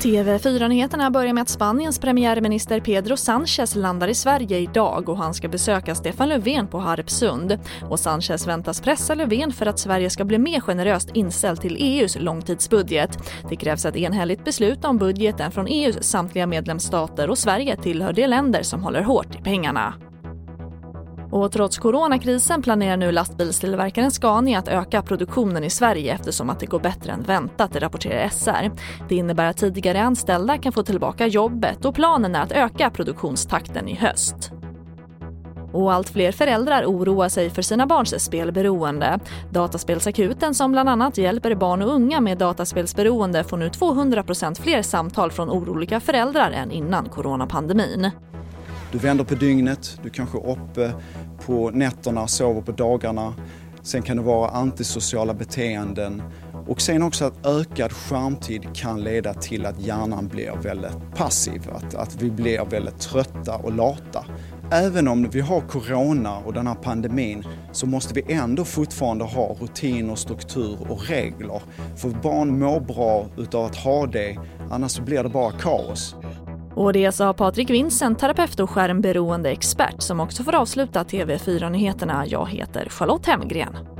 TV4-nyheterna börjar med att Spaniens premiärminister Pedro Sánchez landar i Sverige idag och han ska besöka Stefan Löfven på Harpsund. Och Sánchez väntas pressa Löfven för att Sverige ska bli mer generöst inställt till EUs långtidsbudget. Det krävs ett enhälligt beslut om budgeten från EUs samtliga medlemsstater och Sverige tillhör de länder som håller hårt i pengarna. Och trots coronakrisen planerar nu lastbilstillverkaren Scania att öka produktionen i Sverige eftersom att det går bättre än väntat, rapporterar SR. Det innebär att tidigare anställda kan få tillbaka jobbet och planen är att öka produktionstakten i höst. Och allt fler föräldrar oroar sig för sina barns spelberoende. Dataspelsakuten som bland annat hjälper barn och unga med dataspelsberoende får nu 200% fler samtal från oroliga föräldrar än innan coronapandemin. Du vänder på dygnet, du kanske är uppe på nätterna, sover på dagarna. Sen kan det vara antisociala beteenden och sen också att ökad skärmtid kan leda till att hjärnan blir väldigt passiv, att, att vi blir väldigt trötta och lata. Även om vi har corona och den här pandemin så måste vi ändå fortfarande ha rutiner, struktur och regler. För barn mår bra utav att ha det, annars blir det bara kaos. Och det sa alltså Patrik Vincent, terapeut och skärmberoende expert som också får avsluta TV4-nyheterna. Jag heter Charlotte Hemgren.